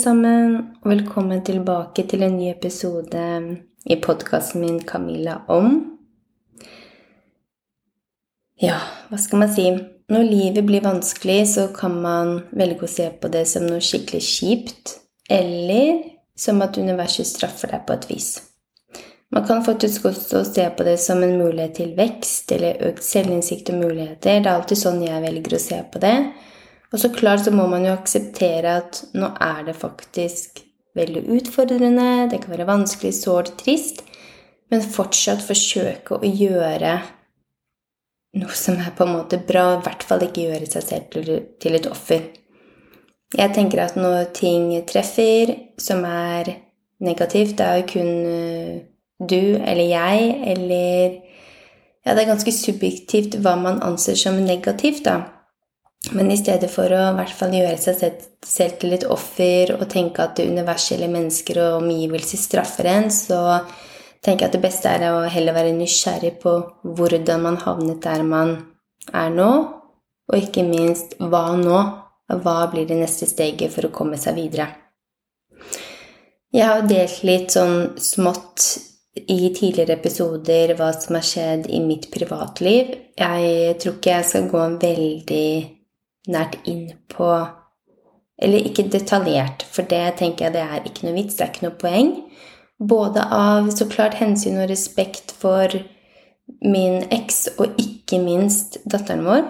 Sammen, og velkommen tilbake til en ny episode i podkasten min 'Camilla om'. Ja, hva skal man si? Når livet blir vanskelig, så kan man velge å se på det som noe skikkelig kjipt, eller som at universet straffer deg på et vis. Man kan faktisk også se på det som en mulighet til vekst eller økt selvinnsikt og muligheter. Det er alltid sånn jeg velger å se på det. Og så klart så må man jo akseptere at nå er det faktisk veldig utfordrende, det kan være vanskelig, sårt, trist, men fortsatt forsøke å gjøre noe som er på en måte bra, i hvert fall ikke gjøre seg selv til et offer. Jeg tenker at når ting treffer som er negativt, det er jo kun eh, du eller jeg eller Ja, det er ganske subjektivt hva man anser som negativt, da. Men i stedet for å i hvert fall gjøre seg selv til et offer og tenke at det universelle mennesker og omgivelser straffer en, så tenker jeg at det beste er å heller være nysgjerrig på hvordan man havnet der man er nå, og ikke minst hva nå? Hva blir det neste steget for å komme seg videre? Jeg har delt litt sånn smått i tidligere episoder hva som har skjedd i mitt privatliv. Jeg tror ikke jeg skal gå veldig nært inn på Eller ikke detaljert, for det tenker jeg det er ikke noe vits, det er ikke noe poeng. Både av så klart hensyn og respekt for min eks, og ikke minst datteren vår.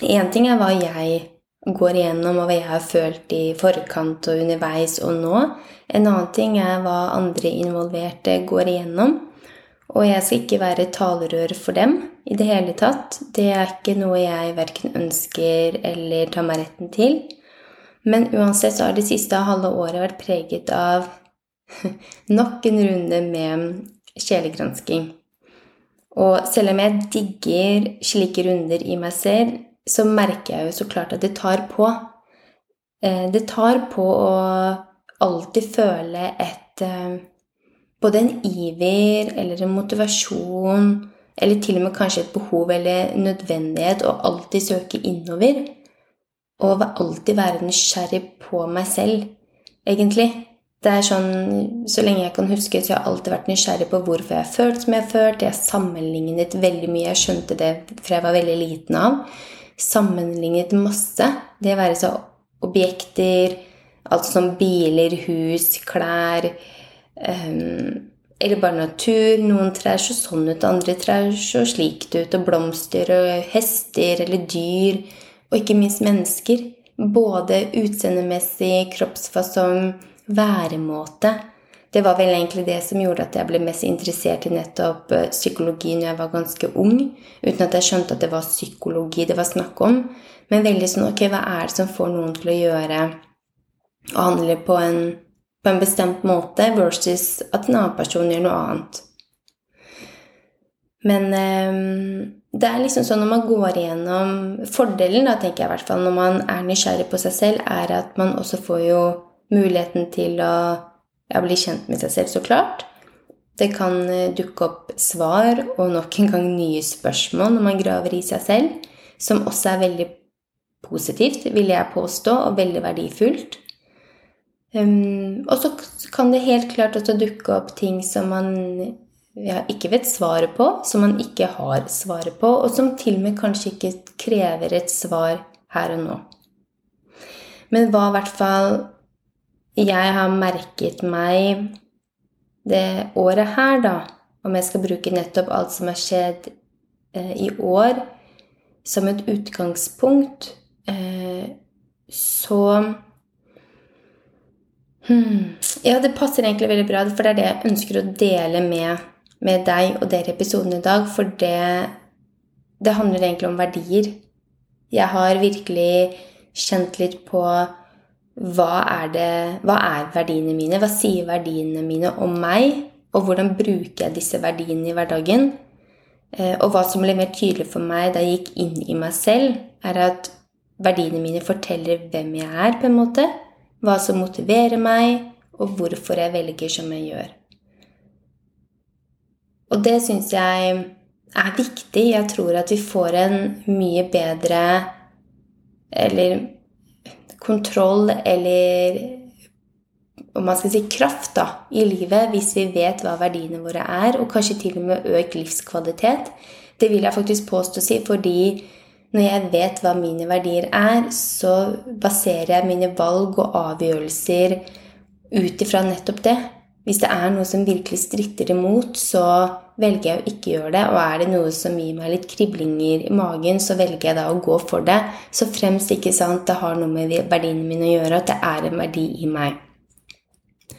Én ting er hva jeg går igjennom, og hva jeg har følt i forkant og underveis og nå. En annen ting er hva andre involverte går igjennom. Og jeg skal ikke være talerør for dem i det hele tatt. Det er ikke noe jeg verken ønsker eller tar meg retten til. Men uansett så har det siste halve året vært preget av nok en runde med sjelegransking. Og selv om jeg digger slike runder i meg selv, så merker jeg jo så klart at det tar på. Eh, det tar på å alltid føle et eh, både en iver eller en motivasjon, eller til og med kanskje et behov eller nødvendighet å alltid søke innover. Og alltid være nysgjerrig på meg selv, egentlig. Det er sånn, Så lenge jeg kan huske, så jeg har jeg alltid vært nysgjerrig på hvorfor jeg har følt som jeg har følt. Jeg har sammenlignet veldig mye. Jeg skjønte det fra jeg var veldig liten av. Sammenlignet masse. Det å være så objekter, alt som biler, hus, klær Um, eller bare natur. Noen trær så sånn ut, andre trær så slikt ut. Og blomster og hester eller dyr. Og ikke minst mennesker. Både utseendemessig, kroppsfasong, væremåte. Det var vel egentlig det som gjorde at jeg ble mest interessert i nettopp eh, psykologi når jeg var ganske ung. Uten at jeg skjønte at det var psykologi det var snakk om. Men veldig sånn Ok, hva er det som får noen til å gjøre og handle på en på en bestemt måte versus at en annen person gjør noe annet. Men eh, det er liksom sånn når man går igjennom Fordelen, da, tenker jeg i hvert fall, når man er nysgjerrig på seg selv, er at man også får jo muligheten til å ja, bli kjent med seg selv, så klart. Det kan eh, dukke opp svar og nok en gang nye spørsmål når man graver i seg selv, som også er veldig positivt, vil jeg påstå, og veldig verdifullt. Um, og så kan det helt klart også dukke opp ting som man ja, ikke vet svaret på, som man ikke har svaret på, og som til og med kanskje ikke krever et svar her og nå. Men hva i hvert fall jeg har merket meg det året her, da, om jeg skal bruke nettopp alt som har skjedd eh, i år, som et utgangspunkt, eh, så Hmm. Ja, det passer egentlig veldig bra, for det er det jeg ønsker å dele med, med deg og dere i episoden i dag. For det, det handler egentlig om verdier. Jeg har virkelig kjent litt på hva er, det, hva er verdiene mine? Hva sier verdiene mine om meg? Og hvordan bruker jeg disse verdiene i hverdagen? Eh, og hva som ble mer tydelig for meg da jeg gikk inn i meg selv, er at verdiene mine forteller hvem jeg er, på en måte hva som motiverer meg, og hvorfor jeg velger som jeg gjør. Og det syns jeg er viktig. Jeg tror at vi får en mye bedre Eller kontroll eller om man skal si kraft da, i livet hvis vi vet hva verdiene våre er, og kanskje til og med økt livskvalitet. Det vil jeg faktisk påstå si, fordi når jeg vet hva mine verdier er, så baserer jeg mine valg og avgjørelser ut ifra nettopp det. Hvis det er noe som virkelig stritter imot, så velger jeg å ikke gjøre det. Og er det noe som gir meg litt kriblinger i magen, så velger jeg da å gå for det. Så fremst ikke sant, det har noe med verdiene mine å gjøre, at det er en verdi i meg.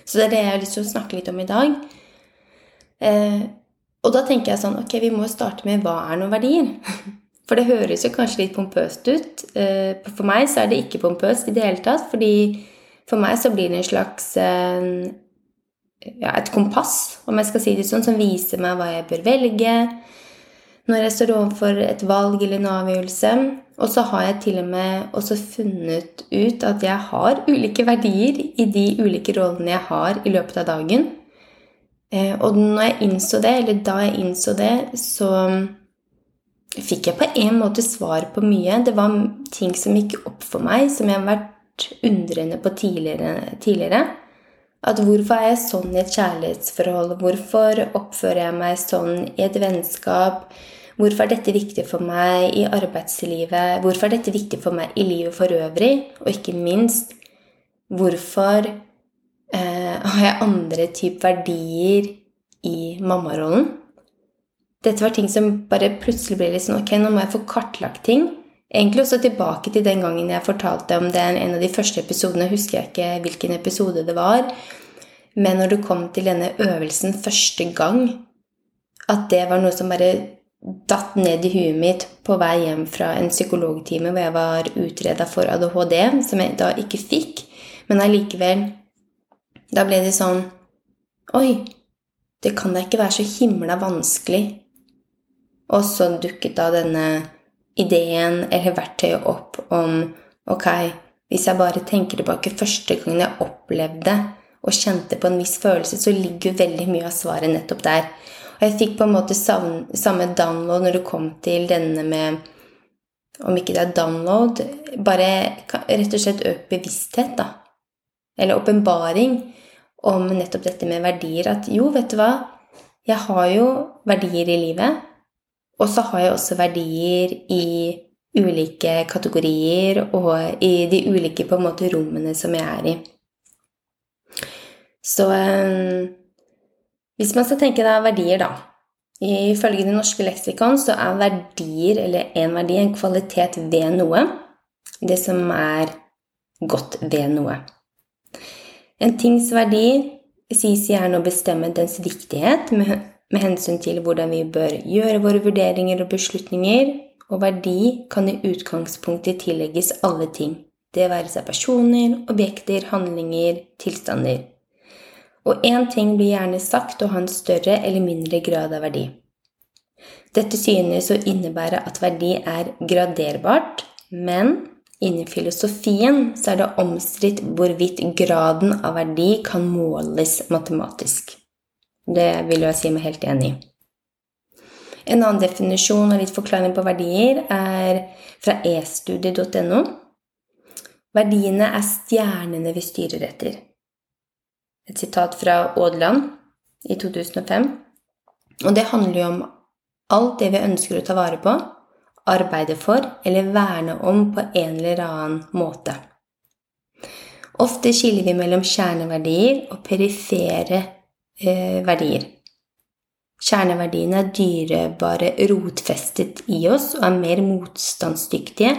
Så det er det jeg har lyst til å snakke litt om i dag. Eh, og da tenker jeg sånn Ok, vi må starte med hva er noen verdier? For det høres jo kanskje litt pompøst ut. Eh, for meg så er det ikke pompøst i det hele tatt. fordi for meg så blir det en slags eh, ja, et kompass, om jeg skal si det sånn, som viser meg hva jeg bør velge når jeg står overfor et valg eller en avgjørelse. Og så har jeg til og med også funnet ut at jeg har ulike verdier i de ulike rollene jeg har i løpet av dagen. Eh, og når jeg innså det, eller da jeg innså det, så fikk jeg på en måte svar på mye. Det var ting som gikk opp for meg, som jeg har vært undrende på tidligere. tidligere. At hvorfor er jeg sånn i et kjærlighetsforhold? Hvorfor oppfører jeg meg sånn i et vennskap? Hvorfor er dette viktig for meg i arbeidslivet? Hvorfor er dette viktig for meg i livet for øvrig? Og ikke minst, hvorfor eh, har jeg andre typer verdier i mammarollen? Dette var ting som bare plutselig ble litt sånn Ok, nå må jeg få kartlagt ting. Egentlig også tilbake til den gangen jeg fortalte om det en av de første episodene. Husker jeg ikke hvilken episode det var. Men når det kom til denne øvelsen første gang, at det var noe som bare datt ned i huet mitt på vei hjem fra en psykologtime hvor jeg var utreda for ADHD, som jeg da ikke fikk. Men allikevel Da ble det sånn Oi, det kan da ikke være så himla vanskelig. Og så dukket da denne ideen eller verktøyet opp om ok, hvis jeg bare tenker tilbake første gangen jeg opplevde og kjente på en viss følelse, så ligger jo veldig mye av svaret nettopp der. Og jeg fikk på en måte samme download når det kom til denne med Om ikke det er download, bare rett og slett økt bevissthet, da. Eller åpenbaring om nettopp dette med verdier. At jo, vet du hva, jeg har jo verdier i livet. Og så har jeg også verdier i ulike kategorier og i de ulike på en måte rommene som jeg er i. Så um, hvis man skal tenke da verdier, da Ifølge Det norske leksikon så er verdier, eller en verdi, en kvalitet ved noe. Det som er godt ved noe. En tings verdi sies gjerne å bestemme dens viktighet med med hensyn til hvordan vi bør gjøre våre vurderinger og beslutninger, og verdi kan i utgangspunktet tillegges alle ting, det være seg personer, objekter, handlinger, tilstander. Og én ting blir gjerne sagt å ha en større eller mindre grad av verdi. Dette synes å innebære at verdi er graderbart, men innen filosofien så er det omstridt hvorvidt graden av verdi kan måles matematisk. Det vil jeg si meg helt enig i. En annen definisjon og litt forklaring på verdier er fra estudie.no. Verdiene er stjernene vi styrer etter. Et sitat fra Aadland i 2005. Og det handler jo om alt det vi ønsker å ta vare på, arbeide for eller verne om på en eller annen måte. Ofte skiller vi mellom kjerneverdier og perifere eh, verdier. Kjerneverdiene er dyrebare rotfestet i oss og er mer motstandsdyktige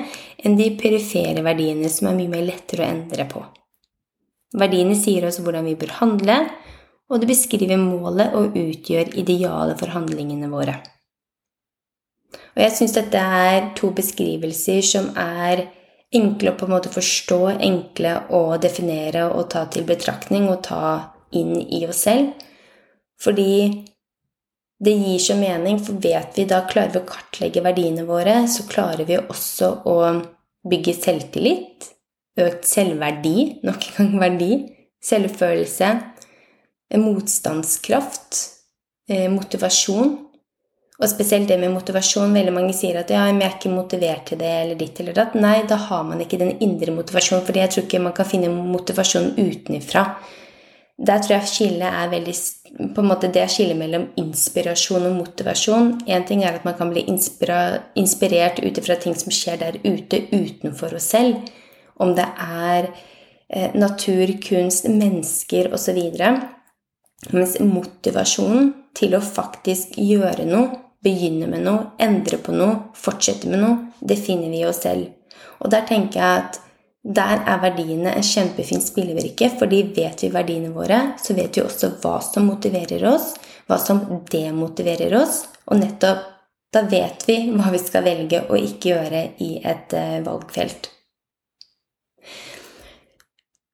enn de perifere verdiene som er mye mer lettere å endre på. Verdiene sier oss hvordan vi bør handle, og det beskriver målet og utgjør idealet for handlingene våre. Og jeg syns dette er to beskrivelser som er enkle å på en måte forstå, enkle å definere og ta til betraktning og ta inn i oss selv. Fordi det gir så mening, for vet vi da klarer vi å kartlegge verdiene våre, så klarer vi også å bygge selvtillit, økt selvverdi, nok en gang verdi, selvfølelse, motstandskraft, eh, motivasjon. Og spesielt det med motivasjon. Veldig mange sier at ja, jeg er ikke motivert til det, eller ditt eller datt. Nei, da har man ikke den indre motivasjonen, fordi jeg tror ikke man kan finne motivasjon utenfra. Der tror jeg skillet er veldig på en måte Det skillet mellom inspirasjon og motivasjon Én ting er at man kan bli inspirert ut ifra ting som skjer der ute, utenfor oss selv. Om det er eh, natur, kunst, mennesker osv. Mens motivasjonen til å faktisk gjøre noe, begynne med noe, endre på noe, fortsette med noe, det finner vi i oss selv. Og der tenker jeg at der er verdiene en kjempefin spillevirke, fordi vet vi verdiene våre, så vet vi også hva som motiverer oss, hva som demotiverer oss, og nettopp da vet vi hva vi skal velge og ikke gjøre i et eh, valgfelt.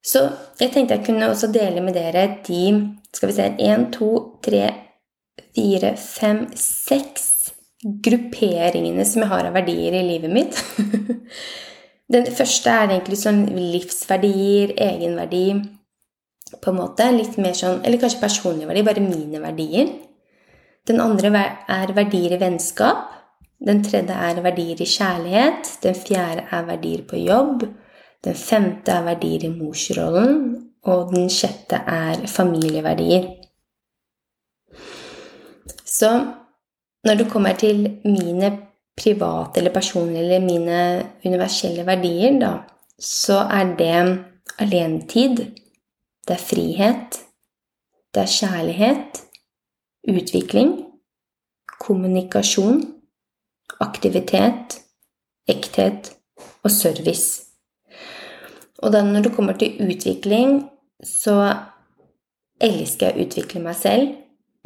Så jeg tenkte jeg kunne også dele med dere de skal vi se, 1, 2, 3, 4, 5, 6 grupperingene som jeg har av verdier i livet mitt. Den første er egentlig sånn livsverdier, egenverdi, på en måte. Litt mer sånn Eller kanskje personlige verdier, bare mine verdier. Den andre er verdier i vennskap. Den tredje er verdier i kjærlighet. Den fjerde er verdier på jobb. Den femte er verdier i morsrollen. Og den sjette er familieverdier. Så når det kommer til mine private eller personlige eller mine universelle verdier, da, så er det alenetid, det er frihet, det er kjærlighet, utvikling, kommunikasjon, aktivitet, ekthet og service. Og da når det kommer til utvikling, så elsker jeg å utvikle meg selv,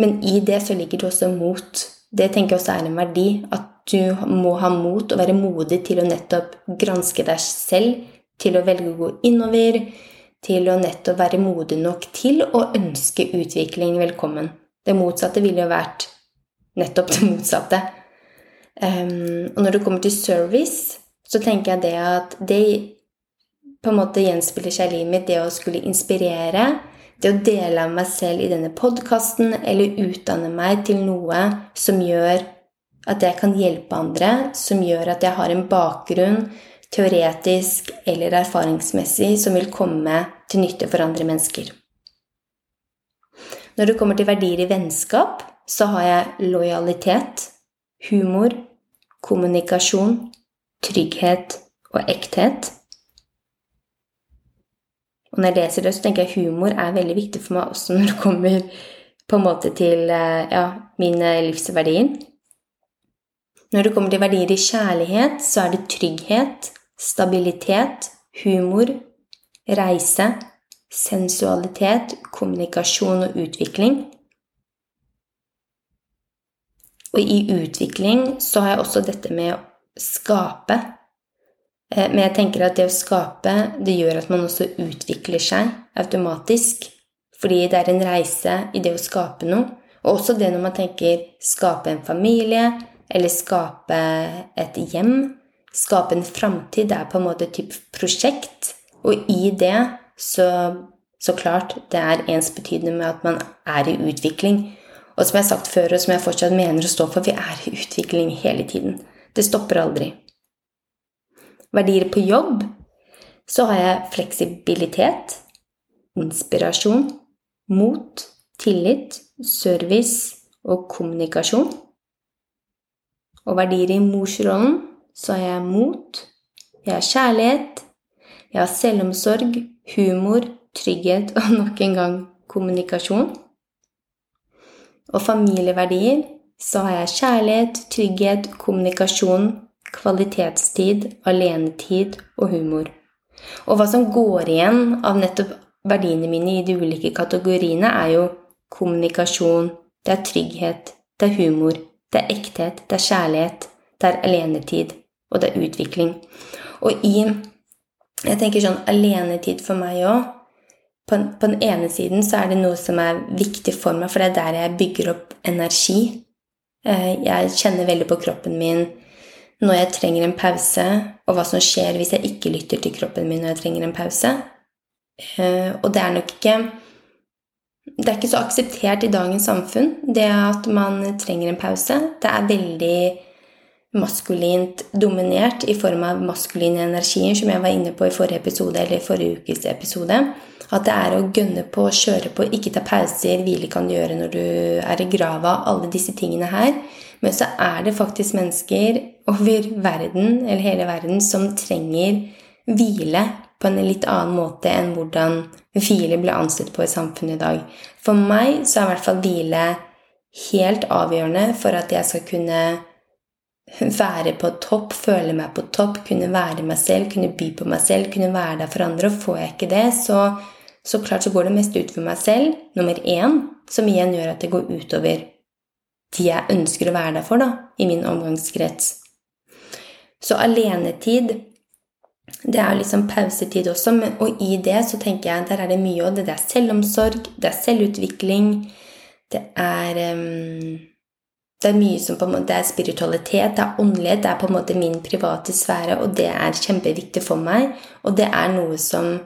men i det så ligger det også mot. Det tenker jeg også er en verdi. At du må ha mot og være modig til å nettopp granske deg selv, til å velge å gå innover, til å nettopp være modig nok til å ønske utvikling velkommen. Det motsatte ville jo vært nettopp det motsatte. Um, og når det kommer til service, så tenker jeg det at det på en måte gjenspeiler seg i livet mitt, det å skulle inspirere, det å dele av meg selv i denne podkasten eller utdanne meg til noe som gjør at jeg kan hjelpe andre, som gjør at jeg har en bakgrunn, teoretisk eller erfaringsmessig, som vil komme til nytte for andre mennesker. Når det kommer til verdier i vennskap, så har jeg lojalitet, humor, kommunikasjon, trygghet og ekthet. Og når jeg leser det, så tenker jeg humor er veldig viktig for meg også når det kommer på en måte til eh, ja, mine livsverdier. Når det kommer til verdier i kjærlighet, så er det trygghet, stabilitet, humor, reise, sensualitet, kommunikasjon og utvikling. Og i utvikling så har jeg også dette med å skape. Eh, men jeg tenker at det å skape, det gjør at man også utvikler seg automatisk. Fordi det er en reise i det å skape noe. Og også det når man tenker skape en familie, eller skape et hjem, skape en framtid. Det er på en måte et type prosjekt. Og i det så, så klart det er ensbetydende med at man er i utvikling. Og som jeg har sagt før, og som jeg fortsatt mener å stå for, vi er i utvikling hele tiden. Det stopper aldri. Verdier på jobb så har jeg fleksibilitet, inspirasjon, mot, tillit, service og kommunikasjon og verdier i morsrollen, så har jeg mot, jeg har kjærlighet, jeg har selvomsorg, humor, trygghet og nok en gang kommunikasjon. Og familieverdier, så har jeg kjærlighet, trygghet, kommunikasjon, kvalitetstid, alenetid og humor. Og hva som går igjen av nettopp verdiene mine i de ulike kategoriene, er jo kommunikasjon, det er trygghet, det er humor, det er ekthet, det er kjærlighet, det er alenetid, og det er utvikling. Og i Jeg tenker sånn alenetid for meg òg på, på, den ene siden så er det noe som er viktig for meg, for det er der jeg bygger opp energi. Eh, jeg kjenner veldig på kroppen min når jeg trenger en pause, og hva som skjer hvis jeg ikke lytter til kroppen min når jeg trenger en pause. Eh, og det er nok ikke Det er ikke så akseptert i dagens samfunn, det at man trenger en pause. Det er veldig maskulint dominert i form av maskuline energier, som jeg var inne på i forrige episode, eller i forrige ukes episode. At det er å gønne på, kjøre på, ikke ta pauser, hvile kan du gjøre når du er i grava, alle disse tingene her. Men så er det faktisk mennesker over verden, eller hele verden, som trenger hvile på en litt annen måte enn hvordan hvile blir ansett på i samfunnet i dag. For meg så er i hvert fall hvile helt avgjørende for at jeg skal kunne være på topp, føle meg på topp, kunne være meg selv, kunne by på meg selv, kunne være der for andre. Og får jeg ikke det, så, så klart så går det mest ut for meg selv, nummer én, som igjen gjør at det går utover de jeg ønsker å være der for, da, i min omgangskrets. Så alenetid det er liksom pausetid også, og i det så tenker jeg der er det mye. Og det er selvomsorg, det er selvutvikling, det er um, Det er mye som på en måte Det er spiritualitet, det er åndelighet, det er på en måte min private sfære, og det er kjempeviktig for meg. Og det er noe som,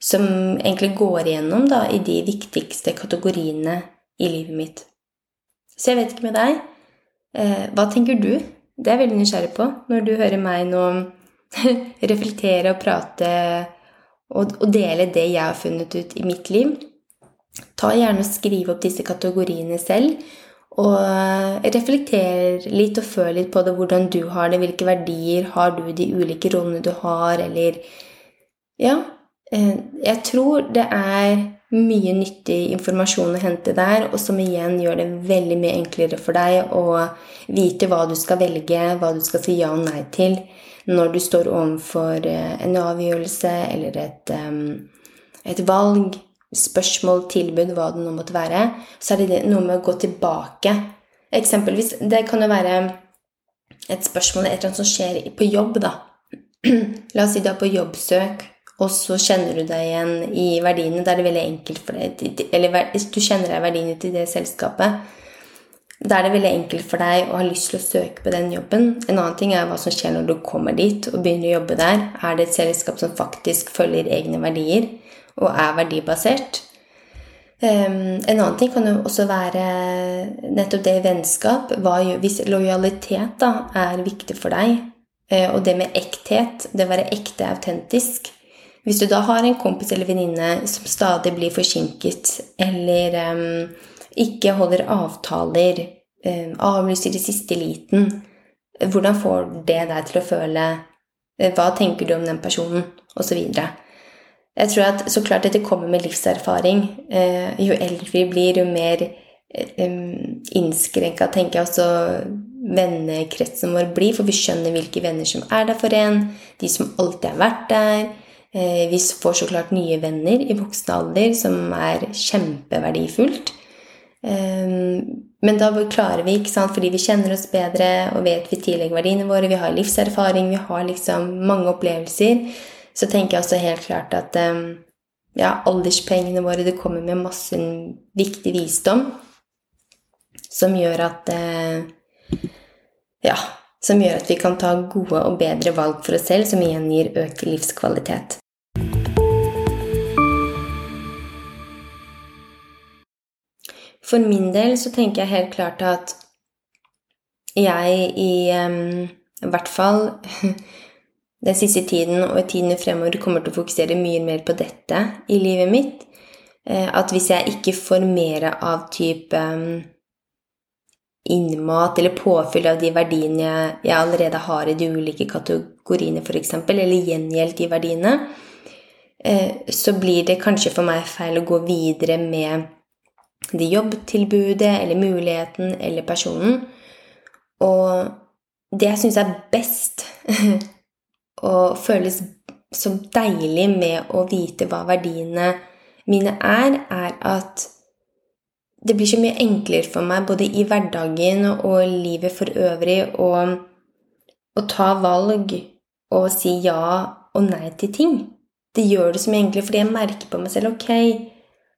som egentlig går igjennom da, i de viktigste kategoriene i livet mitt. Så jeg vet ikke med deg. Eh, hva tenker du? Det er jeg veldig nysgjerrig på når du hører meg nå reflektere og prate og, og, dele det jeg har funnet ut i mitt liv. Ta gjerne og Skriv opp disse kategoriene selv. Og reflekter litt og føl litt på det, hvordan du har det, hvilke verdier har du, de ulike rollene du har, eller Ja. Eh, jeg tror det er mye nyttig informasjon å hente der, og som igjen gjør det veldig mye enklere for deg å vite hva du skal velge, hva du skal si ja og nei til når du står overfor eh, en avgjørelse eller et, et valg, spørsmål, tilbud, hva det nå måtte være, så er det noe med å gå tilbake. Eksempelvis, det kan jo være et spørsmål et eller annet som skjer på jobb, da. La oss si du er på jobbsøk, og så kjenner du deg igjen i verdiene. Da er det veldig enkelt for deg Eller du kjenner deg verdiene til det selskapet. Da er det veldig enkelt for deg å ha lyst til å søke på den jobben. En annen ting er hva som skjer når du kommer dit og begynner å jobbe der. Er det et selskap som faktisk følger egne verdier og er verdibasert? Um, en annen ting kan jo også være nettopp det i vennskap. hvis lojalitet da, er viktig for deg, uh, og det med ekthet, det å være ekte, autentisk Hvis du da har en kompis eller venninne som stadig blir forsinket, eller um, ikke holder avtaler, eh, avlyser i siste liten. Hvordan får det deg til å føle eh, Hva tenker du om den personen? Og så videre. Jeg tror at så klart dette kommer med livserfaring. Eh, jo eldre vi blir, jo mer innskrenka tenker jeg også vennekretsen vår blir, for vi skjønner hvilke venner som er der for en, de som alltid har vært der. Vi får så klart nye venner i voksen alder, som er kjempeverdifullt. Ehm, men da klarer vi, ikke sant, fordi vi kjenner oss bedre og vet vi tillegger verdiene våre, vi har livserfaring, vi har liksom mange opplevelser, så tenker jeg også helt klart at ehm, ja, alderspengene våre det kommer med masse viktig visdom som gjør at eh, Ja, som gjør at vi kan ta gode og bedre valg for oss selv, som igjen gir økt livskvalitet. For min del så tenker jeg helt klart at jeg i, um, hvert fall den siste tiden og i tiden fremover kommer til å fokusere mye mer på dette i livet mitt. Uh, at hvis jeg ikke får mer av type innmat eller påfyll av de verdiene jeg, allerede har i de ulike kategoriene, f.eks., eller gjengjeldt de verdiene, uh, så blir det kanskje for meg feil å gå videre med det jobbtilbudet eller muligheten eller personen. Og det jeg syns er best og føles så deilig med å vite hva verdiene mine er, er at det blir så mye enklere for meg både i hverdagen og livet for øvrig å, ta valg og si ja og nei til ting. Det gjør det så mye enklere fordi jeg merker på meg selv ok,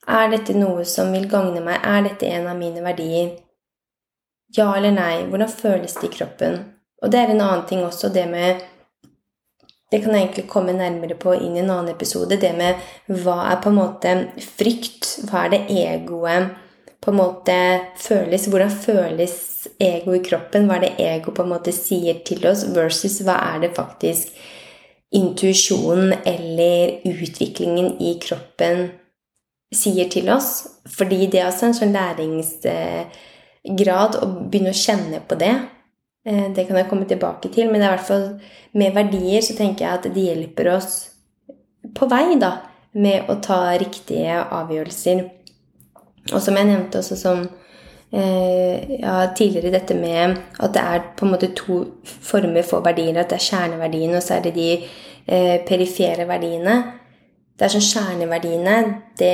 er dette noe som vil gagne meg? Er dette en av mine verdier? Ja eller nei? Hvordan føles det i kroppen? Og det er en annen ting også, det med det kan jeg egentlig komme nærmere på inn i en annen episode. Det med hva er på en måte frykt? Hva er det egoet på en måte føles? Hvordan føles ego i kroppen? Hva er det ego på en måte sier til oss, versus hva er det faktisk intuisjonen eller utviklingen i kroppen sier til oss? Fordi det er også en sånn læringsgrad å begynne å kjenne på det. Eh, det kan jeg komme tilbake til, men i hvert fall med verdier så tenker jeg at de hjelper oss på vei da, med å ta riktige avgjørelser. Og som jeg nevnte også som eh, ja, tidligere dette med at det er på en måte to former for verdier. At det er kjerneverdiene, og så er det de eh, perifere verdiene. Det er sånn Kjerneverdiene, det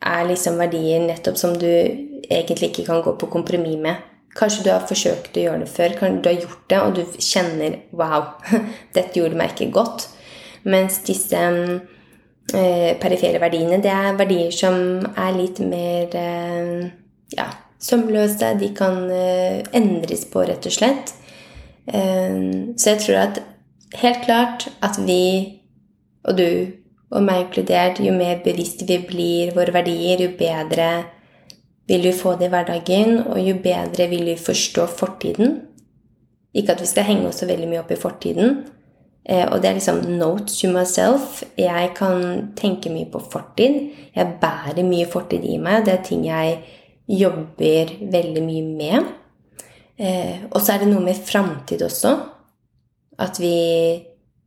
er liksom verdier nettopp som du egentlig ikke kan gå på kompromiss med. Kanskje du har forsøkt å gjøre det før, kanskje du har gjort det, og du kjenner 'wow, dette gjorde meg ikke godt'. Mens disse eh, perifere verdiene, det er verdier som er litt mer eh, ja, sømløse. De kan eh, endres på, rett og slett. Eh, så jeg tror at helt klart at vi, og du og meg inkludert, jo mer bevisst vi blir våre verdier, jo bedre vil vi få det i hverdagen, og jo bedre vil vi forstå fortiden. Ikke at vi skal henge oss så veldig mye opp i fortiden. Eh, og det er liksom notes to myself. Jeg kan tenke mye på fortid. Jeg bærer mye fortid i meg. Det er ting jeg jobber veldig mye med. Eh, og så er det noe med framtid også. At vi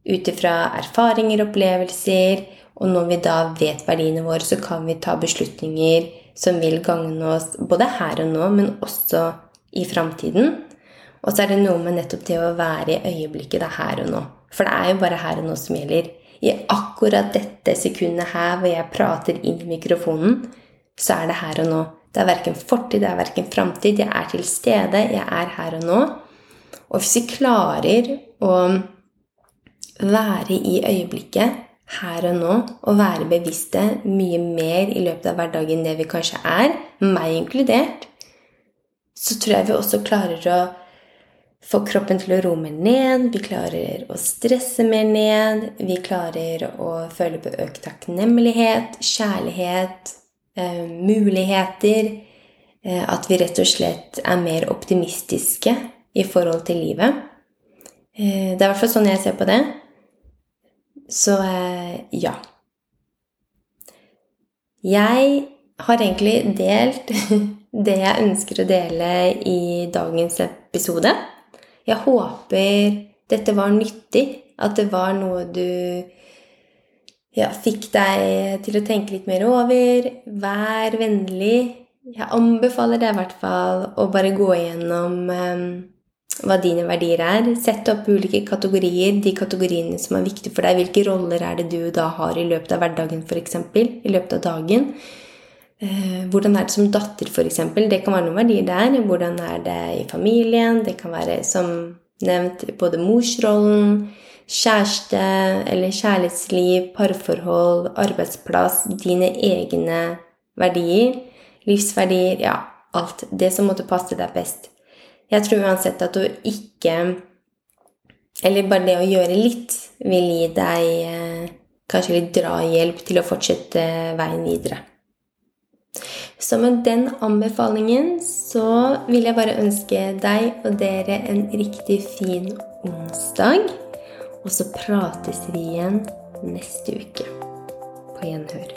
ut ifra erfaringer, opplevelser, og når vi da vet verdiene våre, så kan vi ta beslutninger som vil gagne oss både her og nå, men også i framtiden. Og så er det noe med nettopp det å være i øyeblikket. Det er her og nå. For det er jo bare her og nå som gjelder. I akkurat dette sekundet her hvor jeg prater inn i mikrofonen, så er det her og nå. Det er verken fortid, det er verken framtid. Jeg er til stede. Jeg er her og nå. Og hvis vi klarer å være i øyeblikket, her og nå og være bevisste mye mer i løpet av hverdagen enn det vi kanskje er, meg inkludert, så tror jeg vi også klarer å få kroppen til å roe mer ned, vi klarer å stresse mer ned, vi klarer å føle på økt takknemlighet, kjærlighet, eh, muligheter eh, At vi rett og slett er mer optimistiske i forhold til livet. Eh, det er i hvert fall sånn jeg ser på det. Så eh, ja. Jeg har egentlig delt det jeg ønsker å dele i dagens episode. Jeg håper dette var nyttig, at det var noe du ja, fikk deg til å tenke litt mer over. Vær vennlig. Jeg anbefaler deg i hvert fall å bare gå igjennom um, hva dine verdier er. Sett opp ulike kategorier, de kategoriene som er viktige for deg. Hvilke roller er det du da har i løpet av hverdagen, f.eks. I løpet av dagen. Eh, hvordan er det som datter, f.eks.? Det kan være noen verdier der. Hvordan er det i familien? Det kan være, som nevnt, både morsrollen, kjæreste eller kjærlighetsliv, parforhold, arbeidsplass, dine egne verdier, livsverdier Ja, alt. Det som måtte passe deg best. Jeg tror uansett at du ikke Eller bare det å gjøre litt vil gi deg eh, kanskje litt drahjelp til å fortsette veien videre. Så med den anbefalingen så vil jeg bare ønske deg og dere en riktig fin onsdag. Og så prates vi igjen neste uke. På gjenhør.